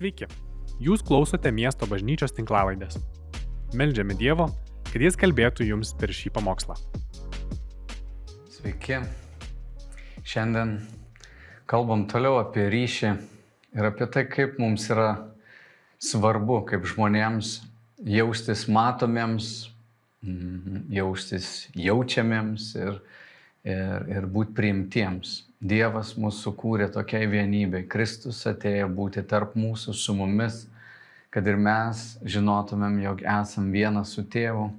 Sveiki, jūs klausote miesto bažnyčios tinklavaidės. Meldžiame Dievo, kad Jis kalbėtų jums per šį pamokslą. Sveiki. Šiandien kalbam toliau apie ryšį ir apie tai, kaip mums yra svarbu, kaip žmonėms jaustis matomiems, mhm, jaustis jaučiamiems ir, ir, ir būti priimtiems. Dievas mūsų sukūrė tokiai vienybei. Kristus atėjo būti tarp mūsų su mumis, kad ir mes žinotumėm, jog esam vienas su tėvu,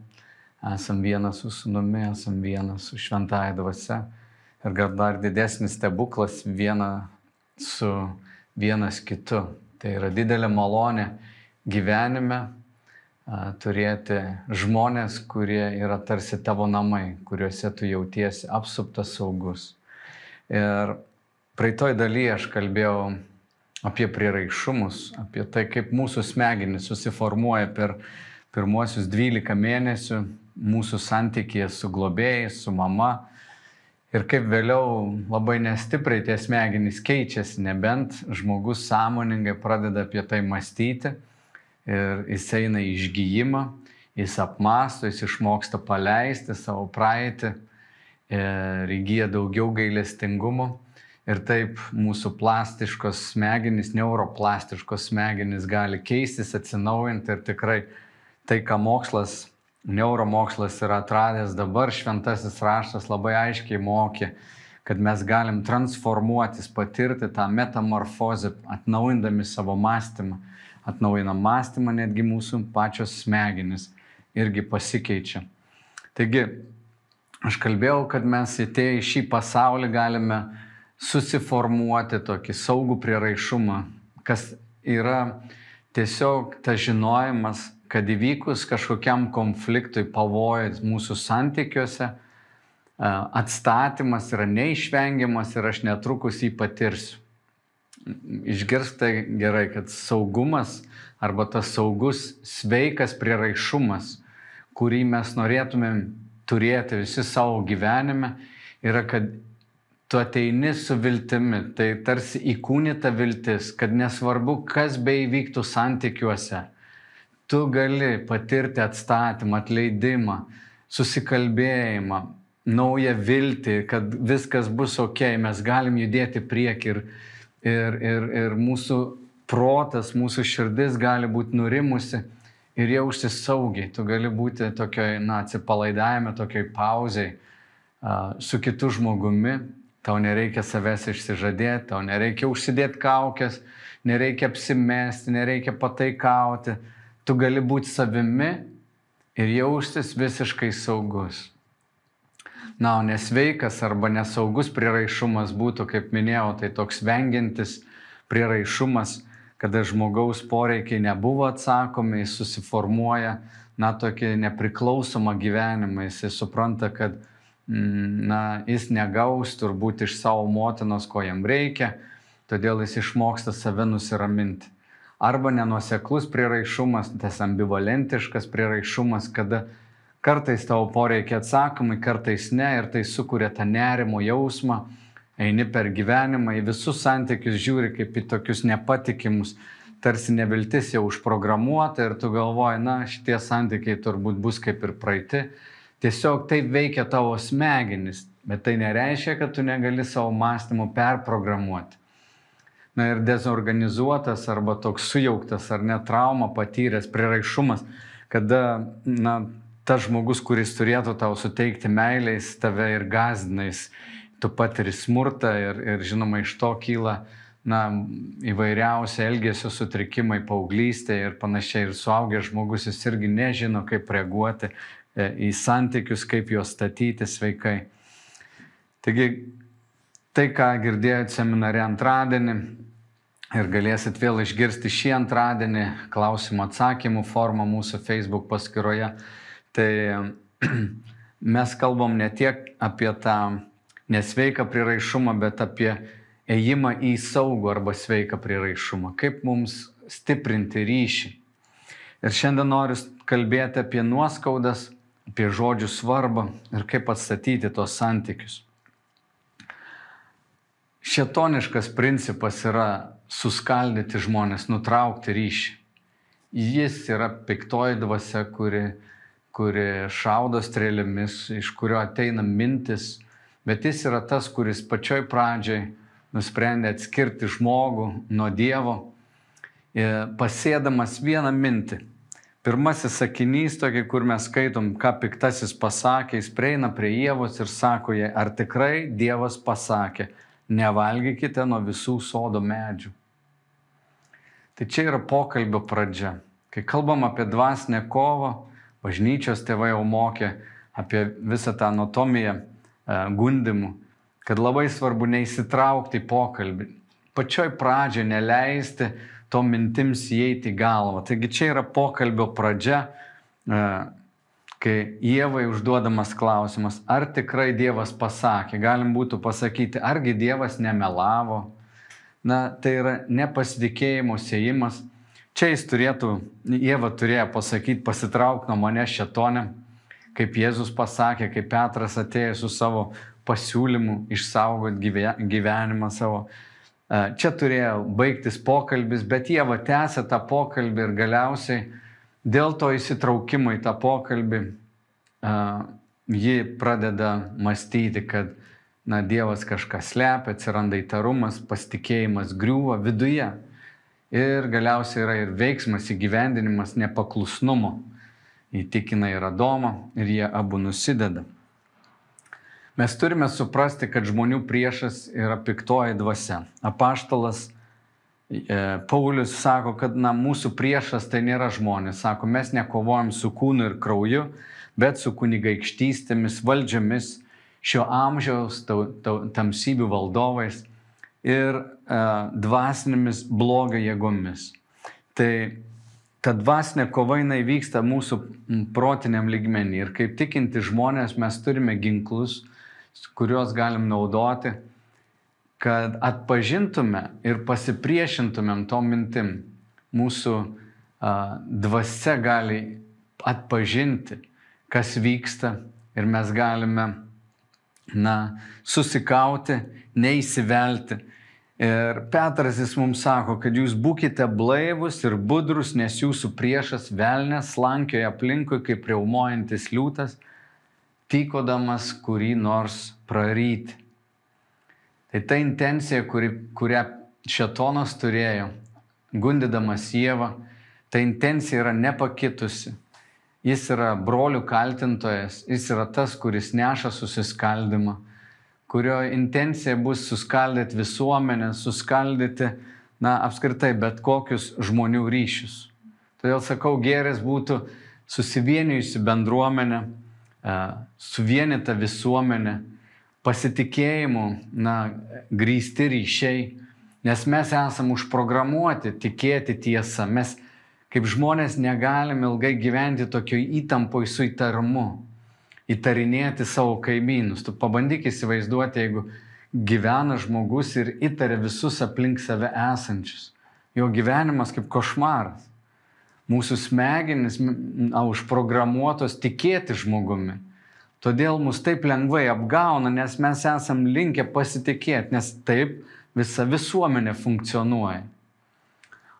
esam vienas su sunumi, esam vienas su šventąją dvasia. Ir gal dar didesnis stebuklas viena su vienas kitu. Tai yra didelė malonė gyvenime turėti žmonės, kurie yra tarsi tavo namai, kuriuose tu jautiesi apsuptas saugus. Ir praeitoj dalyje aš kalbėjau apie priraišumus, apie tai, kaip mūsų smegenys susiformuoja per pirmuosius 12 mėnesių mūsų santykėje su globėjais, su mama. Ir kaip vėliau labai nestipriai tie smegenys keičiasi, nebent žmogus sąmoningai pradeda apie tai mąstyti ir jis eina į išgyjimą, jis apmąsto, jis išmoksta paleisti savo praeitį ir įgyja daugiau gailestingumo. Ir taip mūsų plastiškos smegenys, neuroplastiškos smegenys gali keistis, atsinaujinti ir tikrai tai, ką mokslas, neuromokslas yra atradęs dabar, šventasis raštas labai aiškiai mokė, kad mes galim transformuotis, patirti tą metamorfozę, atnaujindami savo mąstymą. Atnaujinam mąstymą, netgi mūsų pačios smegenys irgi pasikeičia. Taigi, Aš kalbėjau, kad mes atėję į šį pasaulį galime susiformuoti tokį saugų prieraišumą, kas yra tiesiog tas žinojimas, kad įvykus kažkokiam konfliktui, pavojui mūsų santykiuose, atstatymas yra neišvengiamas ir aš netrukus jį patirsiu. Išgirstai gerai, kad saugumas arba tas saugus, sveikas prieraišumas, kurį mes norėtumėm turėti visi savo gyvenime, yra, kad tu ateini su viltimi, tai tarsi įkūnyta viltis, kad nesvarbu, kas beivyktų santykiuose, tu gali patirti atstatymą, atleidimą, susikalbėjimą, naują viltį, kad viskas bus ok, mes galim judėti prieki ir, ir, ir, ir mūsų protas, mūsų širdis gali būti nurimusi ir jaustis saugiai. Tu gali būti tokioj, na, atsipalaidavime, tokioj pauziai su kitu žmogumi. Tau nereikia savęs išsižadėti, tau nereikia užsidėti kaukės, nereikia apsimesti, nereikia pataikauti. Tu gali būti savimi ir jaustis visiškai saugus. Na, o nesveikas arba nesaugus priraišumas būtų, kaip minėjau, tai toks vengiantis priraišumas, kada žmogaus poreikiai nebuvo atsakomi, jis susiformuoja, na, tokį nepriklausomą gyvenimą, jis supranta, kad, mm, na, jis negaus turbūt iš savo motinos, ko jam reikia, todėl jis išmoksta save nusiraminti. Arba nenuseklus priraišumas, tas ambivalentiškas priraišumas, kada kartais tavo poreikiai atsakomi, kartais ne ir tai sukuria tą nerimo jausmą, eini per gyvenimą, į visus santykius žiūri kaip į tokius nepatikimus, tarsi neviltis jau užprogramuota ir tu galvoji, na, šitie santykiai turbūt bus kaip ir praeiti. Tiesiog taip veikia tavo smegenis, bet tai nereiškia, kad tu negali savo mąstymų perprogramuoti. Na ir dezorganizuotas arba toks sujauktas ar net trauma patyręs priraišumas, kada, na, tas žmogus, kuris turėtų tau suteikti meiliais, tave ir gazdinais, tu patiri smurtą ir, ir žinoma iš to kyla na, įvairiausi elgesio sutrikimai paauglystėje ir panašiai. Ir suaugęs žmogus jis irgi nežino, kaip reaguoti e, į santykius, kaip juos statyti sveikai. Taigi, tai, ką girdėjote seminare antradienį ir galėsit vėl išgirsti šį antradienį klausimų atsakymų formą mūsų Facebook paskyroje, tai mes kalbam ne tiek apie tą nesveiką priraišumą, bet apie ėjimą į saugų arba sveiką priraišumą. Kaip mums stiprinti ryšį. Ir šiandien noriu kalbėti apie nuoskaudas, apie žodžių svarbą ir kaip atstatyti tos santykius. Šetoniškas principas yra suskaldyti žmonės, nutraukti ryšį. Jis yra piktoji dvasia, kuri, kuri šaudo strėlėmis, iš kurio ateina mintis, bet jis yra tas, kuris pačioj pradžiai nusprendė atskirti žmogų nuo Dievo, e, pasėdamas vieną mintį. Pirmasis sakinys, tokį, kur mes skaitom, ką piktasis pasakė, jis prieina prie Jėvos ir sako jai, ar tikrai Dievas pasakė, nevalgykite nuo visų sodo medžių. Tai čia yra pokalbio pradžia. Kai kalbam apie dvasinę kovą, bažnyčios tėvai jau mokė apie visą tą anatomiją e, gundimų, kad labai svarbu neįsitraukti į pokalbį. Pačioj pradžioje neleisti to mintims įeiti į galvą. Taigi čia yra pokalbio pradžia, e, kai Dievai užduodamas klausimas, ar tikrai Dievas pasakė, galim būtų pasakyti, argi Dievas nemelavo. Na, tai yra nepasitikėjimo sėjimas. Čia jis turėtų, Jėva turėjo pasakyti, pasitrauk nuo mane šetonė, kaip Jėzus pasakė, kaip Petras atėjo su savo pasiūlymų išsaugoti gyvenimą savo. E, čia turėjo baigtis pokalbis, bet jie va tęsė tą pokalbį ir galiausiai dėl to įsitraukimo į tą pokalbį uh, ji pradeda mąstyti, kad na, Dievas kažką slepia, atsiranda įtarumas, pasitikėjimas griūva viduje. Ir galiausiai yra ir veiksmas įgyvendinimas nepaklusnumo. Įtikina ir Adomą ir jie abu nusideda. Mes turime suprasti, kad žmonių priešas yra piktoji dvasia. Apaštalas e, Paulius sako, kad na, mūsų priešas tai nėra žmonės. Sako, mes nekovojam su kūnu ir krauju, bet su kunigaikštystėmis, valdžiamis, šio amžiaus tamsybių valdovais ir e, dvasinėmis blogio jėgomis. Tai ta dvasinė kova jinai vyksta mūsų protiniam lygmenį ir kaip tikinti žmonės mes turime ginklus, kuriuos galim naudoti, kad atpažintume ir pasipriešintumėm tom mintim. Mūsų a, dvasia gali atpažinti, kas vyksta ir mes galime, na, susikauti, neįsivelti. Ir Petras jis mums sako, kad jūs būkite blaivus ir budrus, nes jūsų priešas velnės lankioja aplinkui kaip reumojantis liūtas tykodamas kurį nors praryti. Tai ta intencija, kuri, kurią šetonas turėjo, gundydamas Jėvą, ta intencija yra nepakitusi. Jis yra brolių kaltintojas, jis yra tas, kuris neša susiskaldimą, kurio intencija bus suskaldyti visuomenę, suskaldyti, na, apskritai bet kokius žmonių ryšius. Todėl sakau, geris būtų susivienijusi bendruomenė, suvienita visuomenė, pasitikėjimu, na, grįsti ryšiai, nes mes esame užprogramuoti tikėti tiesą. Mes kaip žmonės negalim ilgai gyventi tokioj įtampoj su įtarumu, įtarinėti savo kaimynus. Tu pabandyk įsivaizduoti, jeigu gyvena žmogus ir įtaria visus aplink save esančius. Jo gyvenimas kaip košmaras. Mūsų smegenys užprogramuotos tikėti žmogumi. Todėl mus taip lengvai apgauna, nes mes esam linkę pasitikėti, nes taip visa visuomenė funkcionuoja.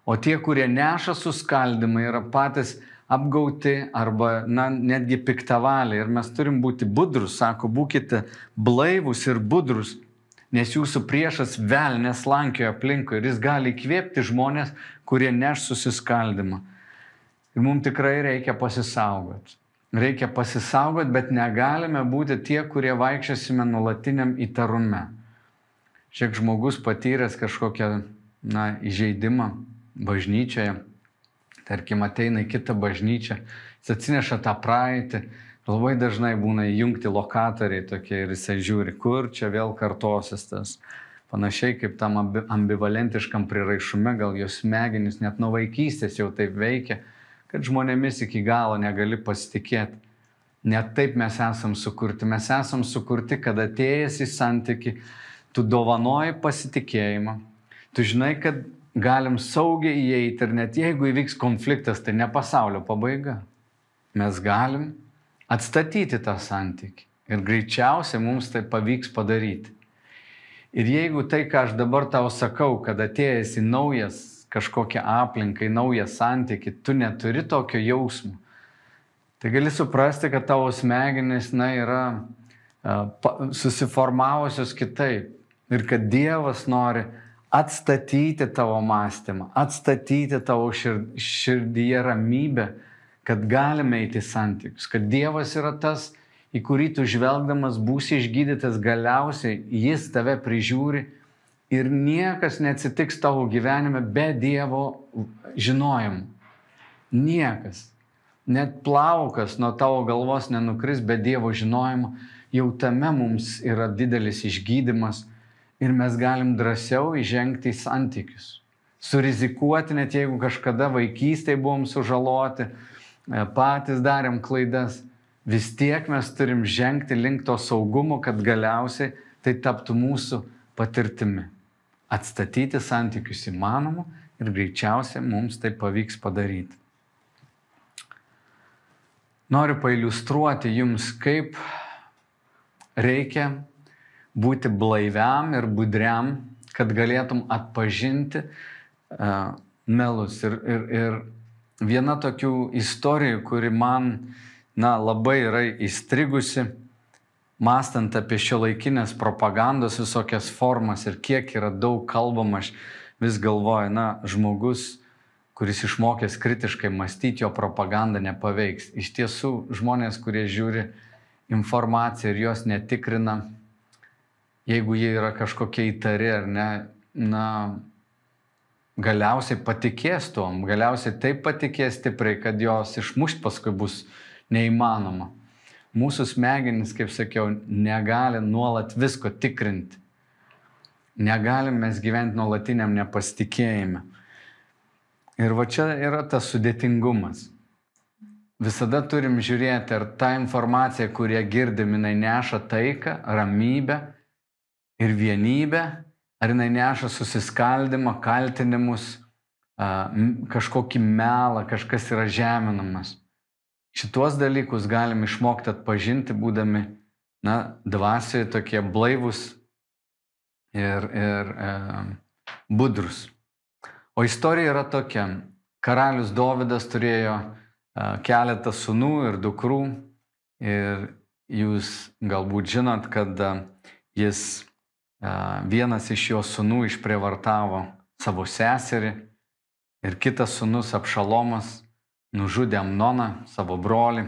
O tie, kurie neša suskaldimą, yra patys apgauti arba na, netgi piktavaliai. Ir mes turim būti budrus, sako, būkite blaivus ir budrus, nes jūsų priešas velnės lankioja aplinkui ir jis gali įkvėpti žmonės, kurie neš susiskaldimą. Ir mums tikrai reikia pasisaugoti. Reikia pasisaugoti, bet negalime būti tie, kurie vaikščiosime nuolatiniam įtarume. Šiek žmogus patyręs kažkokią na, įžeidimą bažnyčioje, tarkim, ateina į kitą bažnyčią, jis atsineša tą praeitį, labai dažnai būna įjungti lokatoriai tokie ir jisai žiūri, kur čia vėl kartosis tas. Panašiai kaip tam ambivalentiškam priraišume, gal jos smegenys net nuo vaikystės jau taip veikia kad žmonėmis iki galo negali pasitikėti. Net taip mes esam sukurti. Mes esam sukurti, kad atėjęs į santyki, tu dovanoji pasitikėjimą. Tu žinai, kad galim saugiai įeiti ir net jeigu įvyks konfliktas, tai ne pasaulio pabaiga. Mes galim atstatyti tą santyki. Ir greičiausiai mums tai pavyks padaryti. Ir jeigu tai, ką aš dabar tau sakau, kad atėjęs į naujas kažkokią aplinką, į naują santyki, tu neturi tokio jausmo, tai gali suprasti, kad tavo smegenys, na, yra uh, susiformavusios kitaip. Ir kad Dievas nori atstatyti tavo mąstymą, atstatyti tavo širdyje ramybę, kad galime eiti santykius, kad Dievas yra tas, į kurį tu žvelgdamas būsi išgydytas galiausiai, jis tave prižiūri ir niekas neatsitiks tavo gyvenime be Dievo žinojimo. Niekas. Net plaukas nuo tavo galvos nenukris be Dievo žinojimo. Jau tame mums yra didelis išgydymas ir mes galim drąsiau įžengti į santykius. Surizikuoti, net jeigu kažkada vaikystėje buvom sužaloti, patys darėm klaidas vis tiek mes turim žengti link to saugumo, kad galiausiai tai taptų mūsų patirtimi. Atstatyti santykius įmanoma ir greičiausiai mums tai pavyks padaryti. Noriu pailustruoti jums, kaip reikia būti blaiviam ir budriam, kad galėtum atpažinti uh, melus. Ir, ir, ir viena tokių istorijų, kuri man na, labai yra įstrigusi, mąstant apie šio laikinės propagandos visokias formas ir kiek yra daug kalbama, aš vis galvoju, na, žmogus, kuris išmokęs kritiškai mąstyti, jo propaganda nepaveiks. Iš tiesų, žmonės, kurie žiūri informaciją ir jos netikrina, jeigu jie yra kažkokie įtari ar ne, na, galiausiai patikės tuom, galiausiai taip patikės stipriai, kad jos išmušt paskui bus neįmanoma. Mūsų smegenys, kaip sakiau, negali nuolat visko tikrinti. Negalim mes gyventi nuolatiniam nepasitikėjime. Ir va čia yra tas sudėtingumas. Visada turim žiūrėti, ar ta informacija, kurią girdim, jinai neša taiką, ramybę ir vienybę, ar jinai neša susiskaldimą, kaltinimus, kažkokį melą, kažkas yra žeminamas. Šituos dalykus galim išmokti atpažinti, būdami, na, dvasioje tokie blaivus ir, ir e, budrus. O istorija yra tokia. Karalius Dovydas turėjo keletą sunų ir dukrų ir jūs galbūt žinot, kad jis vienas iš jo sunų išprievartavo savo seserį ir kitas sunus Apšalomas nužudė Amnoną, savo brolį.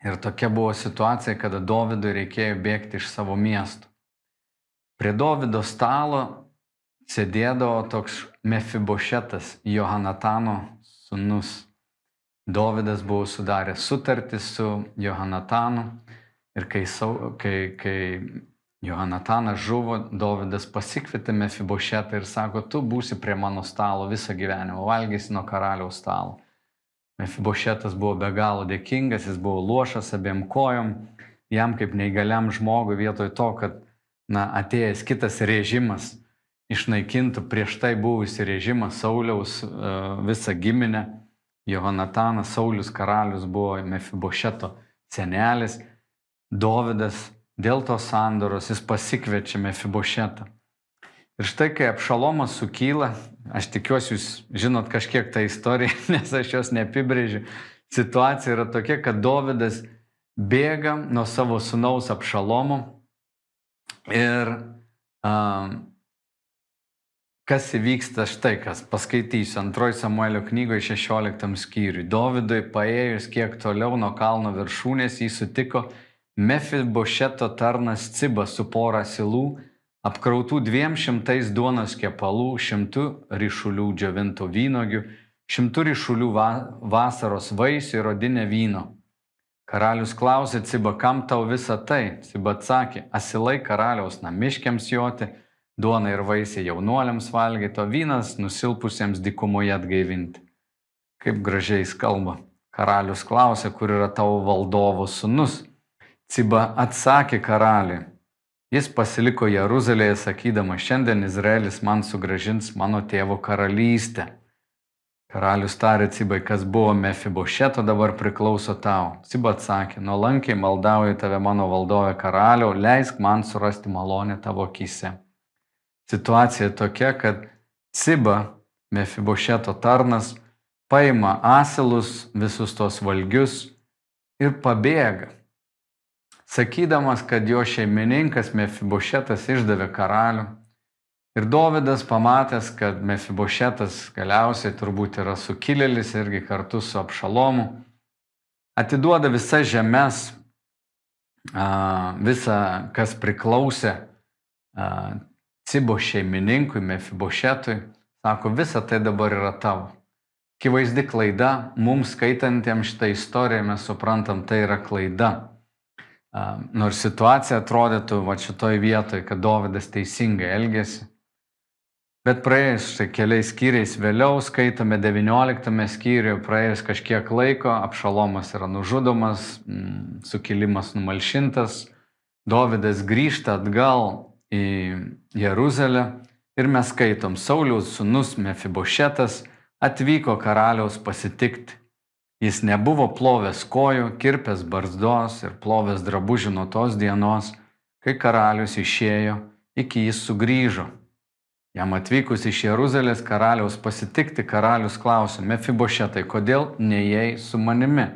Ir tokia buvo situacija, kada Dovydui reikėjo bėgti iš savo miesto. Prie Dovydo stalo sėdėdavo toks Mefibošetas, Johanatano sunus. Dovydas buvo sudaręs sutartį su Johanatanu ir kai, kai, kai Johanatanas žuvo, Dovydas pasikvietė Mefibošetą ir sako, tu būsi prie mano stalo visą gyvenimą, valgysi nuo karaliaus stalo. Mefibošetas buvo be galo dėkingas, jis buvo lošas abiem kojom, jam kaip neįgaliam žmogui vietoj to, kad na, atėjęs kitas režimas išnaikintų prieš tai buvusi režimą Sauliaus uh, visą giminę. Johannatanas Saulis karalius buvo Mefibošeto senelis, Dovydas dėl tos sandoros jis pasikviečia Mefibošetą. Ir štai kai apšalomas sukyla, aš tikiuosi jūs žinot kažkiek tą istoriją, nes aš jos neapibrėžiu. Situacija yra tokia, kad Dovydas bėga nuo savo sunaus apšalomo ir um, kas įvyksta štai kas, paskaitysiu antroji Samuelio knygoje 16 skyriui. Dovydui paėjus kiek toliau nuo kalno viršūnės jį sutiko Mefibošeto tarnas Cibas su pora silų apkrautų dviem šimtais duonos kepalų, šimtų ryšulių džiovintų vynogių, šimtų ryšulių va vasaros vaisių ir rodinę vyno. Karalius klausė Ciba, kam tau visa tai? Ciba atsakė, asilai karaliaus namiškiams joti, duona ir vaisiai jaunuoliams valgyti, o vynas nusilpusiems dikumoje atgaivinti. Kaip gražiai jis kalba. Karalius klausė, kur yra tavo valdovo sunus. Ciba atsakė karaliui, Jis pasiliko Jeruzalėje sakydama, šiandien Izraelis man sugražins mano tėvo karalystę. Karalius tarė Cibai, kas buvo Mefibošeto, dabar priklauso tau. Ciba atsakė, nuolankiai maldauju tave mano valdovė karaliau, leisk man surasti malonę tavo akise. Situacija tokia, kad Ciba, Mefibošeto tarnas, paima asilus, visus tos valgius ir pabėga. Sakydamas, kad jo šeimininkas Mefibošetas išdavė karalių, Ir Dovydas pamatęs, kad Mefibošetas galiausiai turbūt yra sukilėlis irgi kartu su apšalomu, atiduoda visas žemės, visą, kas priklausė Cibo šeimininkui, Mefibošetui, sako, visa tai dabar yra tavo. Kivaizdi klaida, mums skaitantiems šitą istoriją mes suprantam, tai yra klaida. Nors situacija atrodytų va šitoj vietoje, kad Dovydas teisingai elgėsi, Bet praėjus štai keliais skyriais vėliau, skaitome 19 skyriuje, praėjus kažkiek laiko, apšalomas yra nužudomas, mm, sukilimas numalšintas, Dovydas grįžta atgal į Jeruzalę ir mes skaitom, Sauliaus sunus Mefibošetas atvyko karaliaus pasitikti. Jis nebuvo plovęs kojų, kirpęs barzdos ir plovęs drabužių nuo tos dienos, kai karalius išėjo, iki jis sugrįžo. Jam atvykus iš Jeruzalės karaliaus pasitikti, karalius klausė, Mefibošetai, kodėl neėjai su manimi?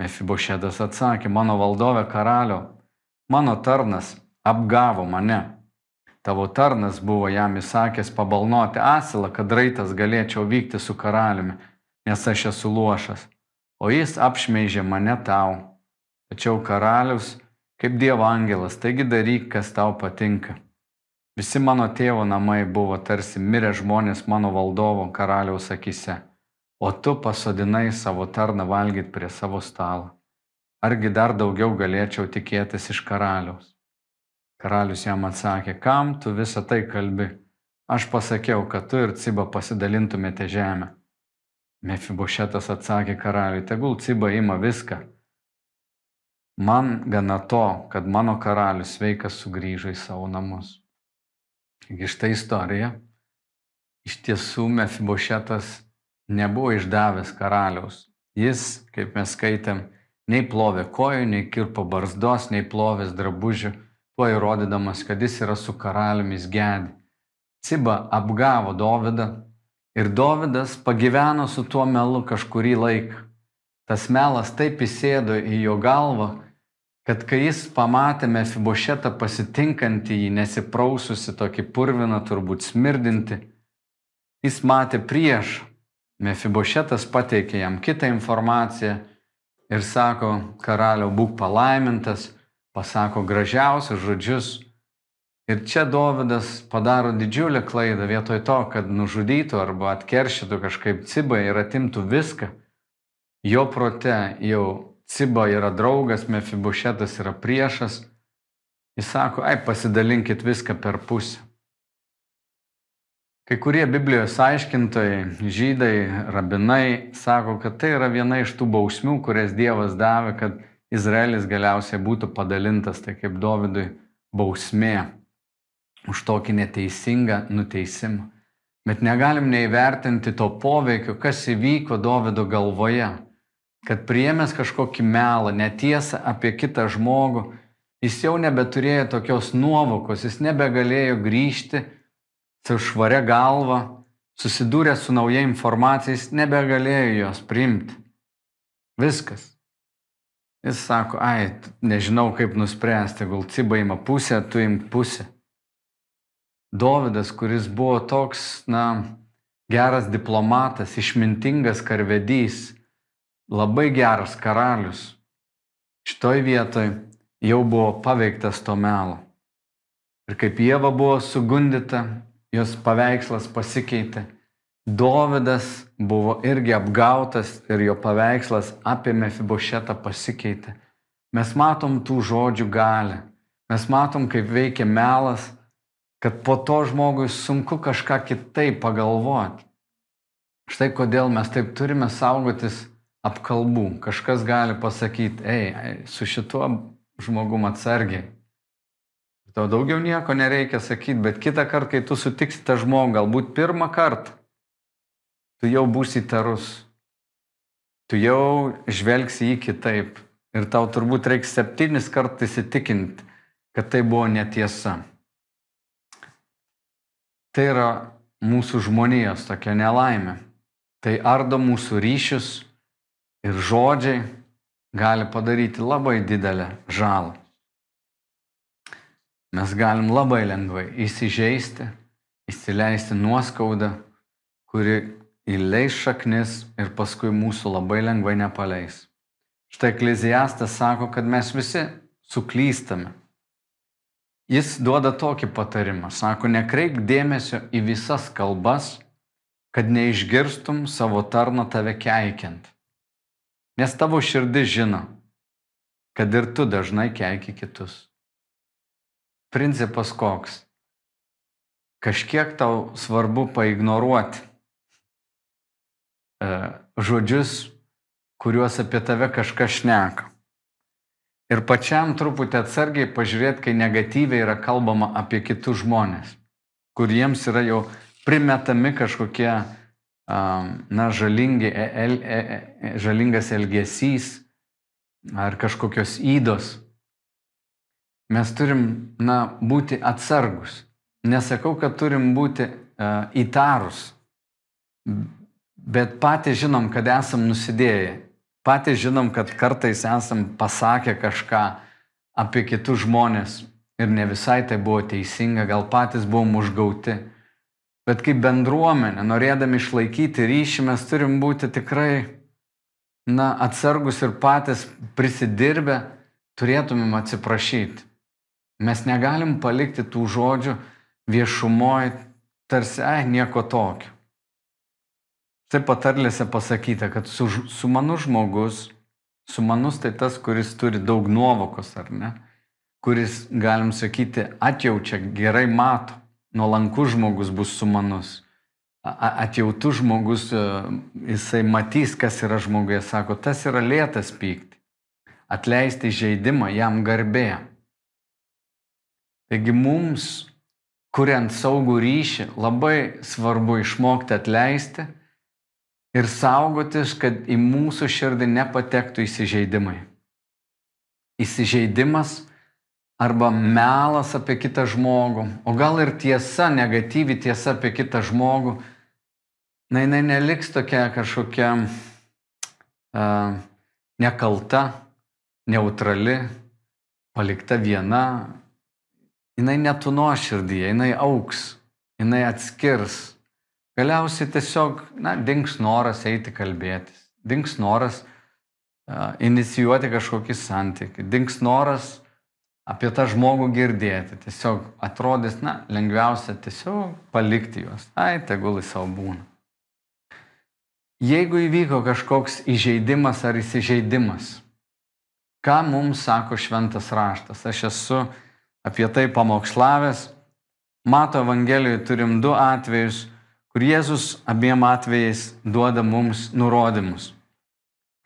Mefibošetas atsakė, mano valdovė karaliau, mano tarnas apgavo mane. Tavo tarnas buvo jam įsakęs pabalnoti asilą, kad raitas galėčiau vykti su karaliumi, nes aš esu luošas. O jis apšmeižė mane tau. Tačiau karalius, kaip Dievo angelas, taigi daryk, kas tau patinka. Visi mano tėvo namai buvo tarsi mirę žmonės mano valdovo karaliaus akise, o tu pasodinai savo tarną valgyti prie savo stalo. Argi dar daugiau galėčiau tikėtis iš karaliaus? Karalius jam atsakė, kam tu visą tai kalbi? Aš pasakiau, kad tu ir Ciba pasidalintumėte žemę. Mefibošetas atsakė karaliui, tegul Ciba ima viską. Man gana to, kad mano karalius sveikas sugrįžo į savo namus. Taigi šitą istoriją iš tiesų Mefibošetas nebuvo išdavęs karaliaus. Jis, kaip mes skaitėm, nei plovė kojų, nei kirpo barzdos, nei plovės drabužių, tuo įrodydamas, kad jis yra su karaliumi gedi. Ciba apgavo Dovydą ir Dovydas pagyveno su tuo melu kažkurį laiką. Tas melas taip įsėdo į jo galvą, kad kai jis pamatė Mefibošetą pasitinkantį jį, nesipraususi tokį purviną, turbūt smirdinti, jis matė prieš. Mefibošetas pateikė jam kitą informaciją ir sako, karaliau, būk palaimintas, pasako gražiausius žodžius. Ir čia Dovydas padaro didžiulę klaidą vietoj to, kad nužudytų arba atkeršytų kažkaip cibai ir atimtų viską. Jo prote jau Ciba yra draugas, Mefibušetas yra priešas. Jis sako, ai pasidalinkit viską per pusę. Kai kurie Biblijos aiškintojai, žydai, rabinai sako, kad tai yra viena iš tų bausmių, kurias Dievas davė, kad Izraelis galiausiai būtų padalintas, tai kaip Dovydui bausmė už tokį neteisingą nuteisimą. Bet negalim neįvertinti to poveikio, kas įvyko Dovido galvoje kad priemęs kažkokį melą, netiesą apie kitą žmogų, jis jau nebeturėjo tokios nuovokos, jis nebegalėjo grįžti su švaria galva, susidūrė su nauja informacija, jis nebegalėjo jos priimti. Viskas. Jis sako, ai, nežinau kaip nuspręsti, gal ciba ima pusę, tu imk pusę. Dovydas, kuris buvo toks, na, geras diplomatas, išmintingas karvedys, labai geras karalius šitoj vietoj jau buvo paveiktas to melo. Ir kaip Jėva buvo sugundyta, jos paveikslas pasikeitė. Dovydas buvo irgi apgautas ir jo paveikslas apie Mefibošetą pasikeitė. Mes matom tų žodžių galę. Mes matom, kaip veikia melas, kad po to žmogui sunku kažką kitaip pagalvoti. Štai kodėl mes taip turime saugotis apkalbų. Kažkas gali pasakyti, ei, su šituo žmogum atsargiai. Tau daugiau nieko nereikia sakyti, bet kitą kartą, kai tu sutiksi tą žmogų, galbūt pirmą kartą, tu jau būsi įtarus. Tu jau žvelgsi jį kitaip. Ir tau turbūt reiks septynis kartus įsitikinti, kad tai buvo netiesa. Tai yra mūsų žmonijos tokia nelaimė. Tai ardo mūsų ryšius ir žodžiai gali padaryti labai didelę žalą. Mes galim labai lengvai įsižeisti, įsileisti nuoskaudą, kuri įleis šaknis ir paskui mūsų labai lengvai nepaleis. Štai Ekleziastas sako, kad mes visi suklystame. Jis duoda tokį patarimą. Sako, nekreip dėmesio į visas kalbas, kad neišgirstum savo tarno tave keikiant. Nes tavo širdis žino, kad ir tu dažnai keiki kitus. Principas koks? Kažkiek tau svarbu paignoruoti e, žodžius, kuriuos apie tave kažkas šneka. Ir pačiam truputį atsargiai pažiūrėti, kai negatyviai yra kalbama apie kitus žmonės, kuriems yra jau primetami kažkokie, na, žalingi, el, el, el, žalingas elgesys ar kažkokios įdos mes turim, na, būti atsargus. Nesakau, kad turim būti uh, įtarus, bet patys žinom, kad esam nusidėję. Patys žinom, kad kartais esam pasakę kažką apie kitus žmonės ir ne visai tai buvo teisinga, gal patys buvom užgauti. Bet kaip bendruomenė, norėdami išlaikyti ryšį, mes turim būti tikrai, na, atsargus ir patys prisidirbę, turėtumėm atsiprašyti. Mes negalim palikti tų žodžių viešumoje tarsi, ai, nieko tokio. Taip patarlėse pasakyta, kad su, sumanus žmogus, sumanus tai tas, kuris turi daug nuovokos, ar ne? Kuris, galim sakyti, atjaučia, gerai mato. Nuolankus žmogus bus sumanus. Atjautus žmogus, e, jisai matys, kas yra žmoguje, sako, tas yra lėtas pykti. Atleisti žaidimą jam garbė. Taigi mums, kuriant saugų ryšį, labai svarbu išmokti atleisti ir saugotis, kad į mūsų širdį nepatektų įsižeidimai. Įsižeidimas arba melas apie kitą žmogų, o gal ir tiesa, negatyvi tiesa apie kitą žmogų, na jinai neliks tokia kažkokia uh, nekalta, neutrali, palikta viena, jinai netuno širdyje, jinai auks, jinai atskirs. Galiausiai tiesiog, na, dinks noras eiti kalbėtis, dinks noras uh, inicijuoti kažkokį santykį, dinks noras apie tą žmogų girdėti. Tiesiog atrodys, na, lengviausia tiesiog palikti juos. Ai, tegul į savo būna. Jeigu įvyko kažkoks įžeidimas ar įsižeidimas, ką mums sako šventas raštas? Aš esu apie tai pamokslavęs. Mato Evangelijoje turim du atvejus, kur Jėzus abiem atvejais duoda mums nurodymus.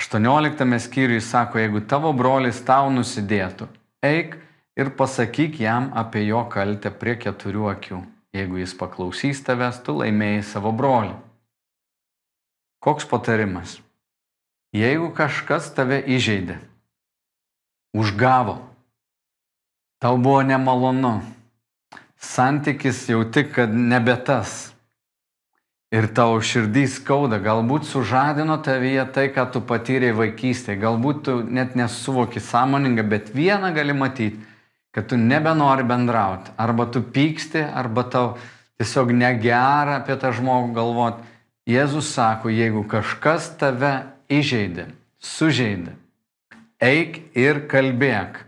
18 skyriui sako, jeigu tavo brolis tau nusidėtų, eik ir pasakyk jam apie jo kaltę prie keturių akių. Jeigu jis paklausys tavęs, tu laimėjai savo brolį. Koks patarimas? Jeigu kažkas tave įžeidė, užgavo, Tau buvo nemalonu. Santykis jau tik, kad nebe tas. Ir tau širdys skauda, galbūt sužadino tavyje tai, ką tu patyrėjai vaikystėje, galbūt tu net nesuvoki sąmoningai, bet vieną gali matyti, kad tu nebenori bendrauti. Arba tu pyksti, arba tau tiesiog negera apie tą žmogų galvoti. Jėzus sako, jeigu kažkas tave įžeidė, sužeidė, eik ir kalbėk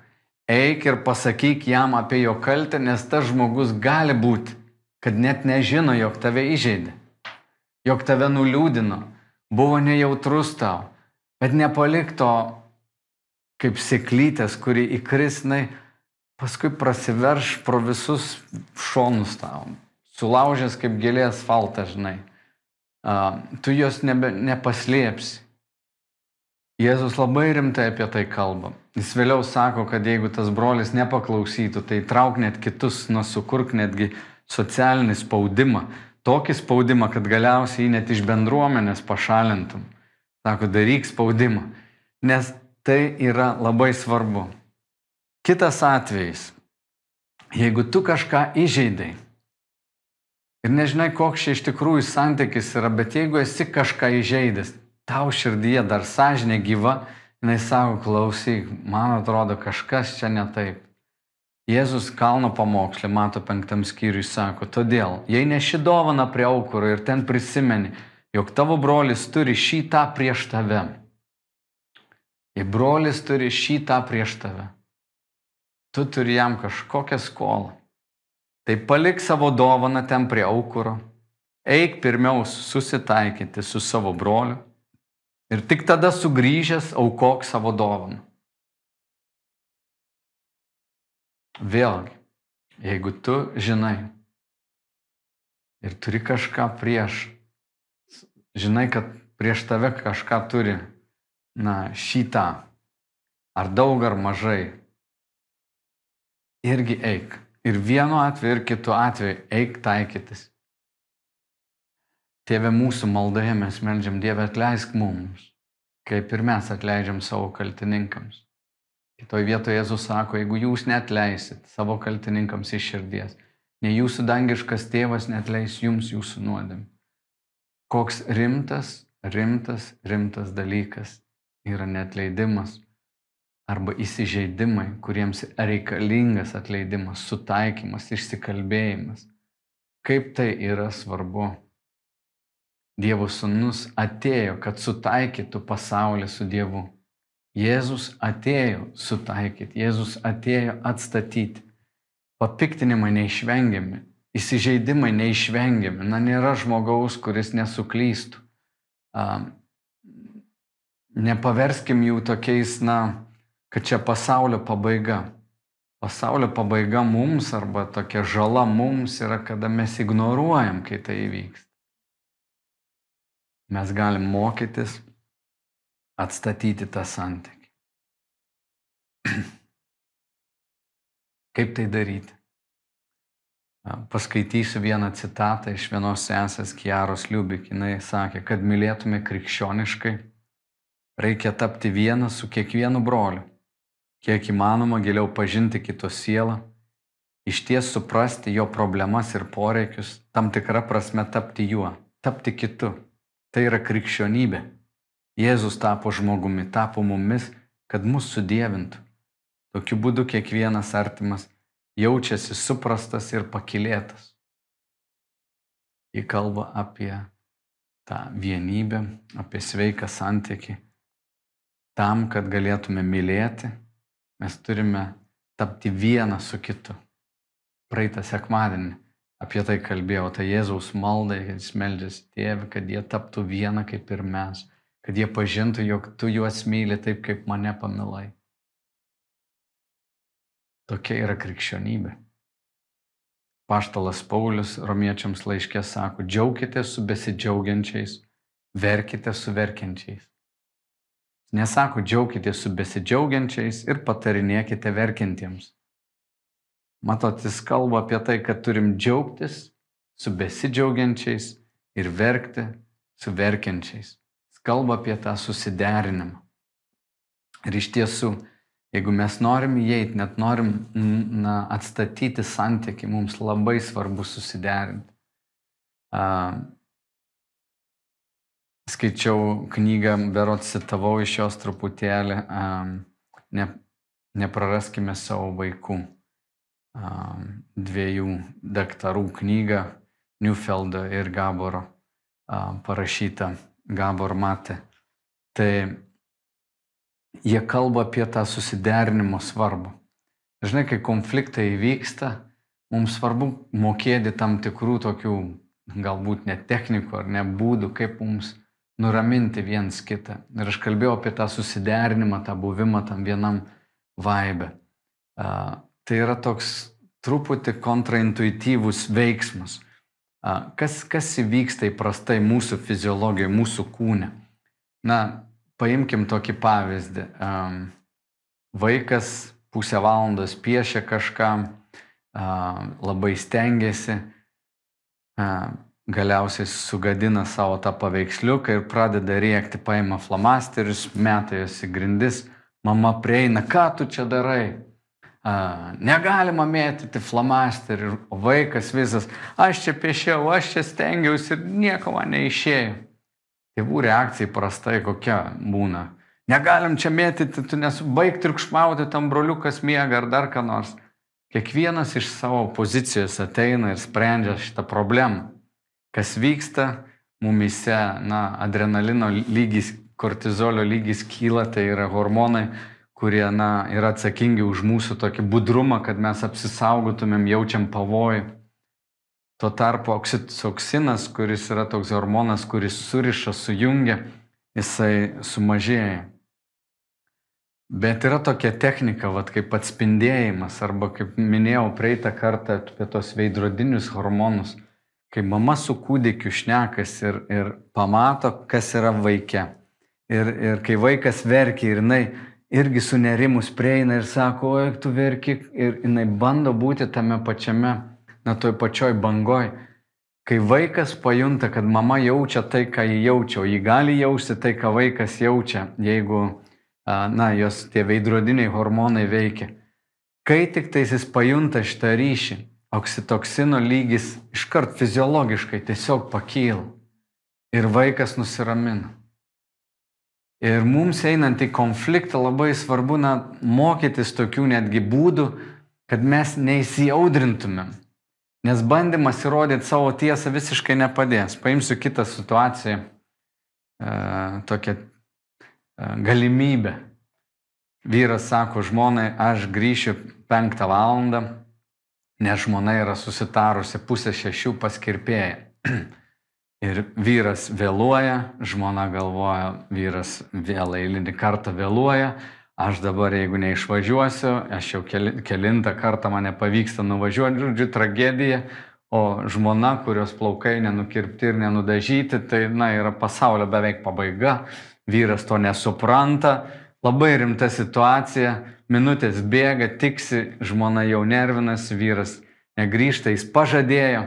eik ir pasakyk jam apie jo kaltę, nes tas žmogus gali būti, kad net nežino, jog tave įžeidė, jog tave nuliūdino, buvo nejautrus tau, bet nepalik to kaip sėklytės, kuri įkrisnai, paskui prasiverš pro visus šonus tau, sulaužęs kaip gėlė asfaltą, žinai. Uh, tu jos nebe, nepaslėpsi. Jėzus labai rimtai apie tai kalba. Jis vėliau sako, kad jeigu tas brolis nepaklausytų, tai trauk net kitus, nusukurk netgi socialinį spaudimą, tokį spaudimą, kad galiausiai jį net iš bendruomenės pašalintum. Sako, daryk spaudimą, nes tai yra labai svarbu. Kitas atvejis, jeigu tu kažką įžeidai ir nežinai, koks čia iš tikrųjų santykis yra, bet jeigu esi kažką įžeidęs, tau širdyje dar sąžinė gyva, jinai sako, klausyk, man atrodo, kažkas čia ne taip. Jėzus kalno pamokslė, mato penktam skyriui, sako, todėl, jei neši dovana prie aukuro ir ten prisimeni, jog tavo brolis turi šitą prieš tave. Jei brolis turi šitą prieš tave, tu turi jam kažkokią skolą. Tai palik savo dovaną ten prie aukuro, eik pirmiau susitaikyti su savo broliu ir tik tada sugrįžęs aukok savo dovaną. Vėlgi, jeigu tu žinai ir turi kažką prieš, žinai, kad prieš tave kažką turi, na, šitą, ar daug ar mažai, irgi eik. Ir vienu atveju, ir kitu atveju eik taikytis. Tėve mūsų maldoje mes melžiam Dievę atleisk mums, kaip ir mes atleidžiam savo kaltininkams. Kitoje vietoje Jėzus sako, jeigu jūs netleisit savo kaltininkams iš širdies, ne jūsų dangiškas tėvas netleis jums jūsų nuodėm. Koks rimtas, rimtas, rimtas dalykas yra netleidimas arba įsižeidimai, kuriems reikalingas atleidimas, sutaikymas, išsikalbėjimas. Kaip tai yra svarbu. Dievo sūnus atėjo, kad sutaikytų pasaulį su Dievu. Jėzus atėjo sutaikyti, Jėzus atėjo atstatyti. Papiktinimai neišvengiami, įsižeidimai neišvengiami. Na, nėra žmogaus, kuris nesuklystų. Nepaverskim jų tokiais, na, kad čia pasaulio pabaiga. Pasaulio pabaiga mums arba tokia žala mums yra, kada mes ignoruojam, kai tai įvyksta. Mes galim mokytis atstatyti tą santykį. Kaip tai daryti? Paskaitysiu vieną citatą iš vienos sesės Kiaros Liubik. Jis sakė, kad mylėtume krikščioniškai, reikia tapti vieną su kiekvienu broliu, kiek įmanoma giliau pažinti kito sielą, iš ties suprasti jo problemas ir poreikius, tam tikrą prasme tapti juo, tapti kitu. Tai yra krikščionybė. Jėzus tapo žmogumi, tapo mumis, kad mus sudėvintų. Tokiu būdu kiekvienas artimas jaučiasi suprastas ir pakilėtas. Į kalbą apie tą vienybę, apie sveiką santyki. Tam, kad galėtume mylėti, mes turime tapti vieną su kitu. Praeitą sekmadienį apie tai kalbėjau, tai Jėzaus maldai, kad jis meldžiasi tėvį, kad jie taptų vieną kaip ir mes kad jie pažintų, jog tu juos myli taip, kaip mane pamilai. Tokia yra krikščionybė. Paštalas Paulius romiečiams laiškė sako, džiaukitės su besidžiaugiančiais, verkite su verkiančiais. Nesako, džiaukitės su besidžiaugiančiais ir patarinėkite verkiantiems. Matot, jis kalba apie tai, kad turim džiaugtis su besidžiaugiančiais ir verkti su verkiančiais kalba apie tą susiderinimą. Ir iš tiesų, jeigu mes norim įeiti, net norim na, atstatyti santyki, mums labai svarbu susiderinti. Uh, skaičiau knygą, berot citavau iš jos truputėlį, um, ne, nepraraskime savo vaikų. Um, dviejų daktarų knygą, Newfeldo ir Gaboro um, parašyta Gabor matė. Tai jie kalba apie tą susiderinimo svarbą. Žinai, kai konfliktai įvyksta, mums svarbu mokėti tam tikrų tokių galbūt net technikų ar ne būdų, kaip mums nuraminti viens kitą. Ir aš kalbėjau apie tą susiderinimą, tą buvimą tam vienam vaibę. Uh, tai yra toks truputį kontraintuityvus veiksmas. Kas, kas įvyksta įprastai mūsų fiziologijoje, mūsų kūne? Na, paimkim tokį pavyzdį. Vaikas pusę valandos piešia kažką, labai stengiasi. galiausiai sugadina savo tą paveiksliuką ir pradeda rėkti, paima flamasterius, meta juos į grindis, mama prieina, ką tu čia darai? Negalima mėtyti flamasterių, o vaikas visas, aš čia piešiau, aš čia stengiausi ir nieko man neišėjo. Tėvų reakcija prastai kokia būna. Negalim čia mėtyti, tu nesubaig triukšmauti, tam broliukas miega ar dar ką nors. Kiekvienas iš savo pozicijos ateina ir sprendžia šitą problemą. Kas vyksta mumise, na, adrenalino lygis, kortizolio lygis kyla, tai yra hormonai, kurie, na, yra atsakingi už mūsų tokį budrumą, kad mes apsisaugotumėm, jaučiam pavojų. Tuo tarpu oksitoksinas, kuris yra toks hormonas, kuris suriša, sujungia, jisai sumažėja. Bet yra tokia technika, vat, kaip atspindėjimas, arba kaip minėjau praeitą kartą apie tos veidrodinius hormonus, kai mama su kūdikiu šnekas ir, ir pamato, kas yra vaikė. Ir, ir kai vaikas verkia ir jinai irgi sunerimus prieina ir sako, oi, tu verki ir jinai bando būti tame pačiame, na, toj pačioj bangoj. Kai vaikas pajunta, kad mama jaučia tai, ką jį jaučia, o jį gali jausti tai, ką vaikas jaučia, jeigu na, jos tie veidrodiniai hormonai veikia. Kai tik tais jis pajunta šitą ryšį, oksitoksino lygis iškart fiziologiškai tiesiog pakyla ir vaikas nusiramina. Ir mums einant į konfliktą labai svarbu na, mokytis tokių netgi būdų, kad mes neįsijaudrintumėm. Nes bandymas įrodyti savo tiesą visiškai nepadės. Paimsiu kitą situaciją, e, tokią galimybę. Vyras sako žmonai, aš grįšiu penktą valandą, nes žmona yra susitarusi pusę šešių paskirpėję. Ir vyras vėluoja, žmona galvoja, vyras vėl eilinį kartą vėluoja, aš dabar jeigu neišvažiuosiu, aš jau kelintą kartą man nepavyksta nuvažiuoti, žodžiu, tragedija, o žmona, kurios plaukai nenukirpti ir nenudažyti, tai, na, yra pasaulio beveik pabaiga, vyras to nesupranta, labai rimta situacija, minutės bėga, tiksi, žmona jau nervinasi, vyras negrįžta, jis pažadėjo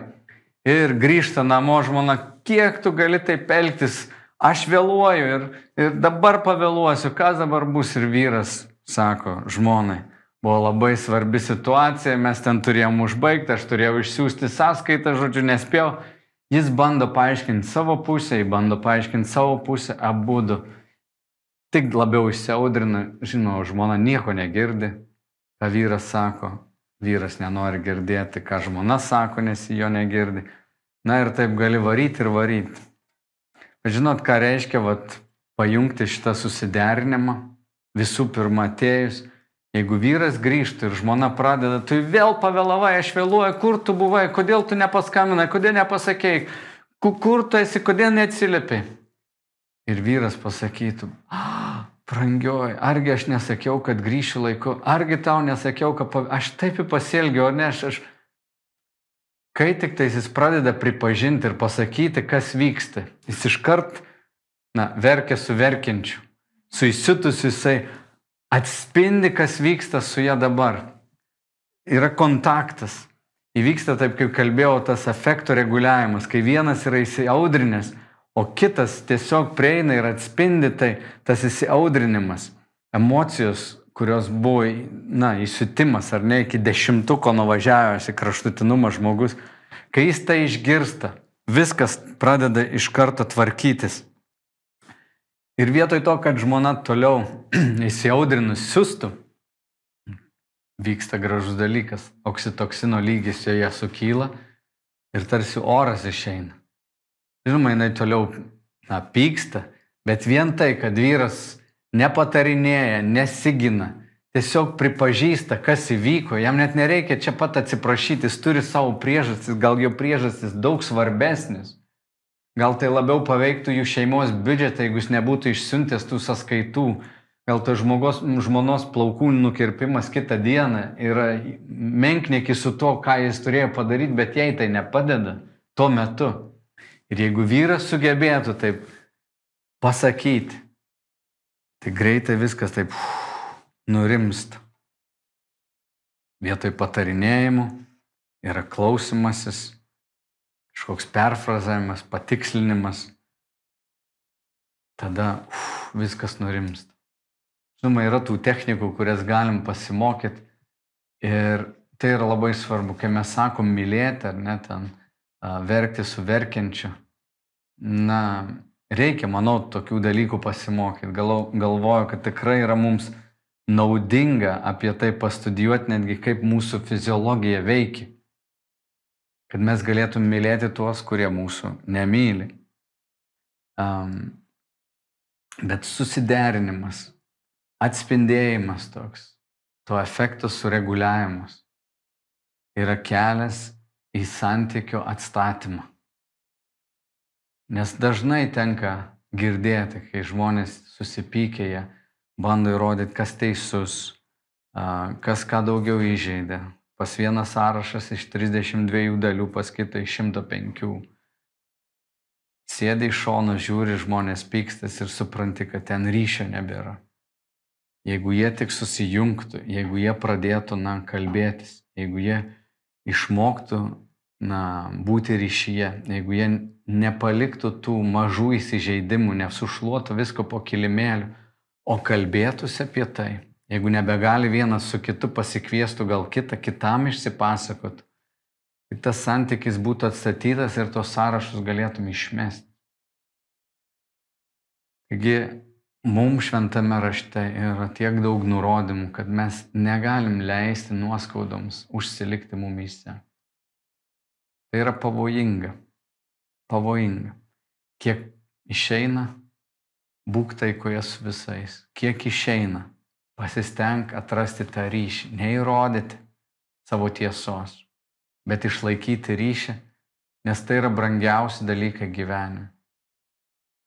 ir grįžta namo žmona, kiek tu gali taip elgtis, aš vėluoju ir, ir dabar pavėluosiu, kas dabar bus ir vyras sako žmonai. Buvo labai svarbi situacija, mes ten turėjom užbaigti, aš turėjau išsiųsti sąskaitą, žodžiu, nespėjau Jis bando paaiškinti savo pusę, jis bando paaiškinti savo pusę, abu du. Tik labiau išsiaudrina, žinoma, žmona nieko negirdi, ką vyras sako, vyras nenori girdėti, ką žmona sako, nes jo negirdi. Na ir taip gali varyti ir varyti. Bet žinot, ką reiškia vat, pajungti šitą susiderinimą, visų pirma atėjus Jeigu vyras grįžtų ir žmona pradeda, tu vėl pavėlavai, aš vėluoju, kur tu buvai, kodėl tu nepaskambinai, kodėl nepasakėjai, kur tu esi, kodėl neatsiliepi. Ir vyras pasakytų, ah, brangioji, argi aš nesakiau, kad grįšiu laiku, argi tau nesakiau, kad aš taip pasielgiau, ar ne, aš, aš. Kai tik tai jis pradeda pripažinti ir pasakyti, kas vyksta, jis iškart, na, verkia su verkiančiu, su įsiutusiu jisai, atspindi, kas vyksta su ja dabar. Yra kontaktas. Įvyksta taip, kaip kalbėjau, tas efekto reguliavimas, kai vienas yra įsiaudrinęs, o kitas tiesiog prieina ir atspindi tai, tas įsiaudrinimas, emocijos, kurios buvo, na, įsiutimas ar ne iki dešimtuko nuvažiavęs į kraštutinumą žmogus, kai jis tai išgirsta, viskas pradeda iš karto tvarkytis. Ir vietoj to, kad žmona toliau įsiaudrinus siūstų, vyksta gražus dalykas. Oksitoksino lygis joje sukyla ir tarsi oras išeina. Žinoma, jinai toliau na, pyksta, bet vien tai, kad vyras nepatarinėja, nesigina, tiesiog pripažįsta, kas įvyko, jam net nereikia čia pat atsiprašyti, jis turi savo priežastis, gal jo priežastis daug svarbesnis. Gal tai labiau paveiktų jų šeimos biudžetą, jeigu jis nebūtų išsiuntęs tų sąskaitų. Gal tai žmogos, žmonos plaukų nukirpimas kitą dieną yra menknėki su to, ką jis turėjo padaryti, bet jai tai nepadeda tuo metu. Ir jeigu vyras sugebėtų taip pasakyti, tai greitai viskas taip nurimsta. Vietoj patarinėjimų yra klausimasis kažkoks perfrazavimas, patikslinimas, tada uf, viskas nurimsta. Žinoma, yra tų technikų, kurias galim pasimokyti ir tai yra labai svarbu, kai mes sakom mylėti ar net ten verkti su verkiančiu. Na, reikia, manau, tokių dalykų pasimokyti. Galvoju, kad tikrai yra mums naudinga apie tai pastudijuoti netgi kaip mūsų fiziologija veikia. Kad mes galėtum mylėti tuos, kurie mūsų nemyli. Um, bet susiderinimas, atspindėjimas toks, to efekto sureguliavimas yra kelias į santykių atstatymą. Nes dažnai tenka girdėti, kai žmonės susipykė, jie bando įrodyti, kas teisus, kas ką daugiau įžeidė. Pas vieną sąrašas iš 32 dalių, pas kitą iš 105. Sėdai iš šono, žiūri, žmonės pykstas ir supranti, kad ten ryšio nebėra. Jeigu jie tik susijungtų, jeigu jie pradėtų, na, kalbėtis, jeigu jie išmoktų na, būti ryšyje, jeigu jie nepaliktų tų mažų įsižeidimų, nesušluotų visko po kilimėliu, o kalbėtųsi apie tai, jeigu nebegali vienas su kitu pasikviestų, gal kitą kitam išsipasakot, tai tas santykis būtų atstatytas ir tos sąrašus galėtum išmesti. Taigi mums šventame rašte yra tiek daug nurodymų, kad mes negalim leisti nuoskaudoms užsilikti mumyse. Tai yra pavojinga. Pavojinga. Kiek išeina, būk taikoje su visais. Kiek išeina, pasistenk atrasti tą ryšį, neįrodyti savo tiesos, bet išlaikyti ryšį, nes tai yra brangiausi dalykai gyvenime.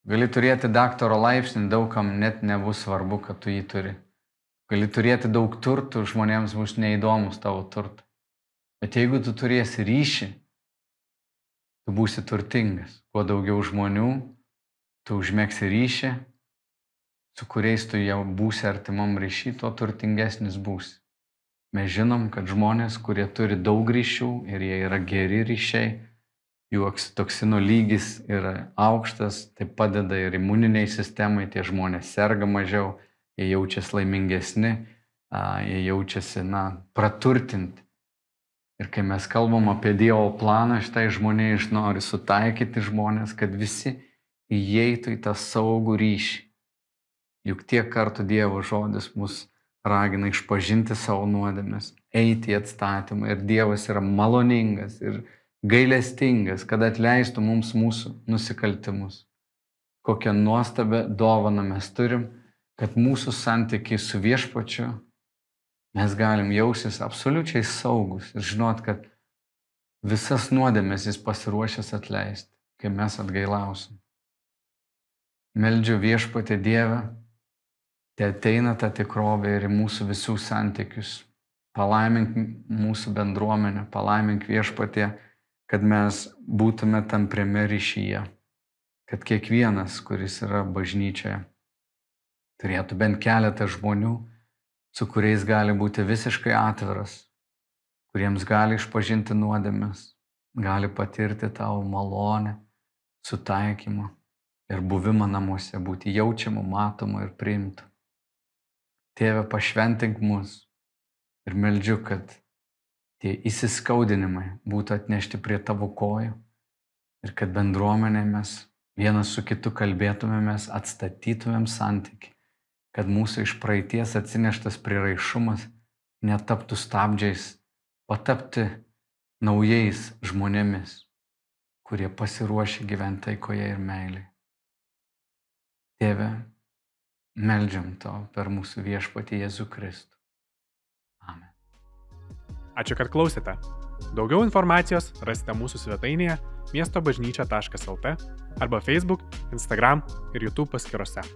Gali turėti daktaro laipsnį, daugam net nebus svarbu, kad tu jį turi. Gali turėti daug turtų, žmonėms bus neįdomus tavo turtai. Bet jeigu tu turėsi ryšį, tu būsi turtingas. Kuo daugiau žmonių, tu užmėgsi ryšį, su kuriais tu jau būsi artimam ryšį, tuo turtingesnis būsi. Mes žinom, kad žmonės, kurie turi daug ryšių ir jie yra geri ryšiai, jų oksitoksinų lygis yra aukštas, tai padeda ir imuniniai sistemai, tie žmonės serga mažiau, jie jaučiasi laimingesni, jie jaučiasi, na, praturtinti. Ir kai mes kalbam apie Dievo planą, šitai žmonė iš nori sutaikyti žmonės, kad visi įeitų į tą saugų ryšį. Juk tiek kartų Dievo žodis mus ragina išpažinti savo nuodėmes, eiti į atstatymą ir Dievas yra maloningas ir gailestingas, kad atleistų mums mūsų nusikaltimus. Kokią nuostabę dovaną mes turim, kad mūsų santykiai su viešpačiu mes galim jausis absoliučiai saugus ir žinot, kad visas nuodėmės jis pasiruošęs atleisti, kai mes atgailausim. Meldžiu viešpatį Dievą, te ateina ta tikrovė ir mūsų visų santykius. Palaimink mūsų bendruomenę, palaimink viešpatį kad mes būtume tampriame ryšyje, kad kiekvienas, kuris yra bažnyčioje, turėtų bent keletą žmonių, su kuriais gali būti visiškai atviras, kuriems gali išpažinti nuodėmes, gali patirti tavo malonę, sutaikymą ir buvimą namuose, būti jaučiamu, matomu ir priimtu. Tėve, pašventink mus ir meldžiu, kad tie įsiskaudinimai būtų atnešti prie tavo kojų ir kad bendruomenė mes vienas su kitu kalbėtumėmės, atstatytumėm santyki, kad mūsų iš praeities atsineštas priraišumas netaptų stabdžiais, patapti naujais žmonėmis, kurie pasiruošia gyventi taikoje ir meiliai. Tėve, meldžiam to per mūsų viešpatį Jėzų Kristų. Ačiū, kad klausėte. Daugiau informacijos rasite mūsų svetainėje miestobažnyčia.lt arba Facebook, Instagram ir YouTube paskiruose.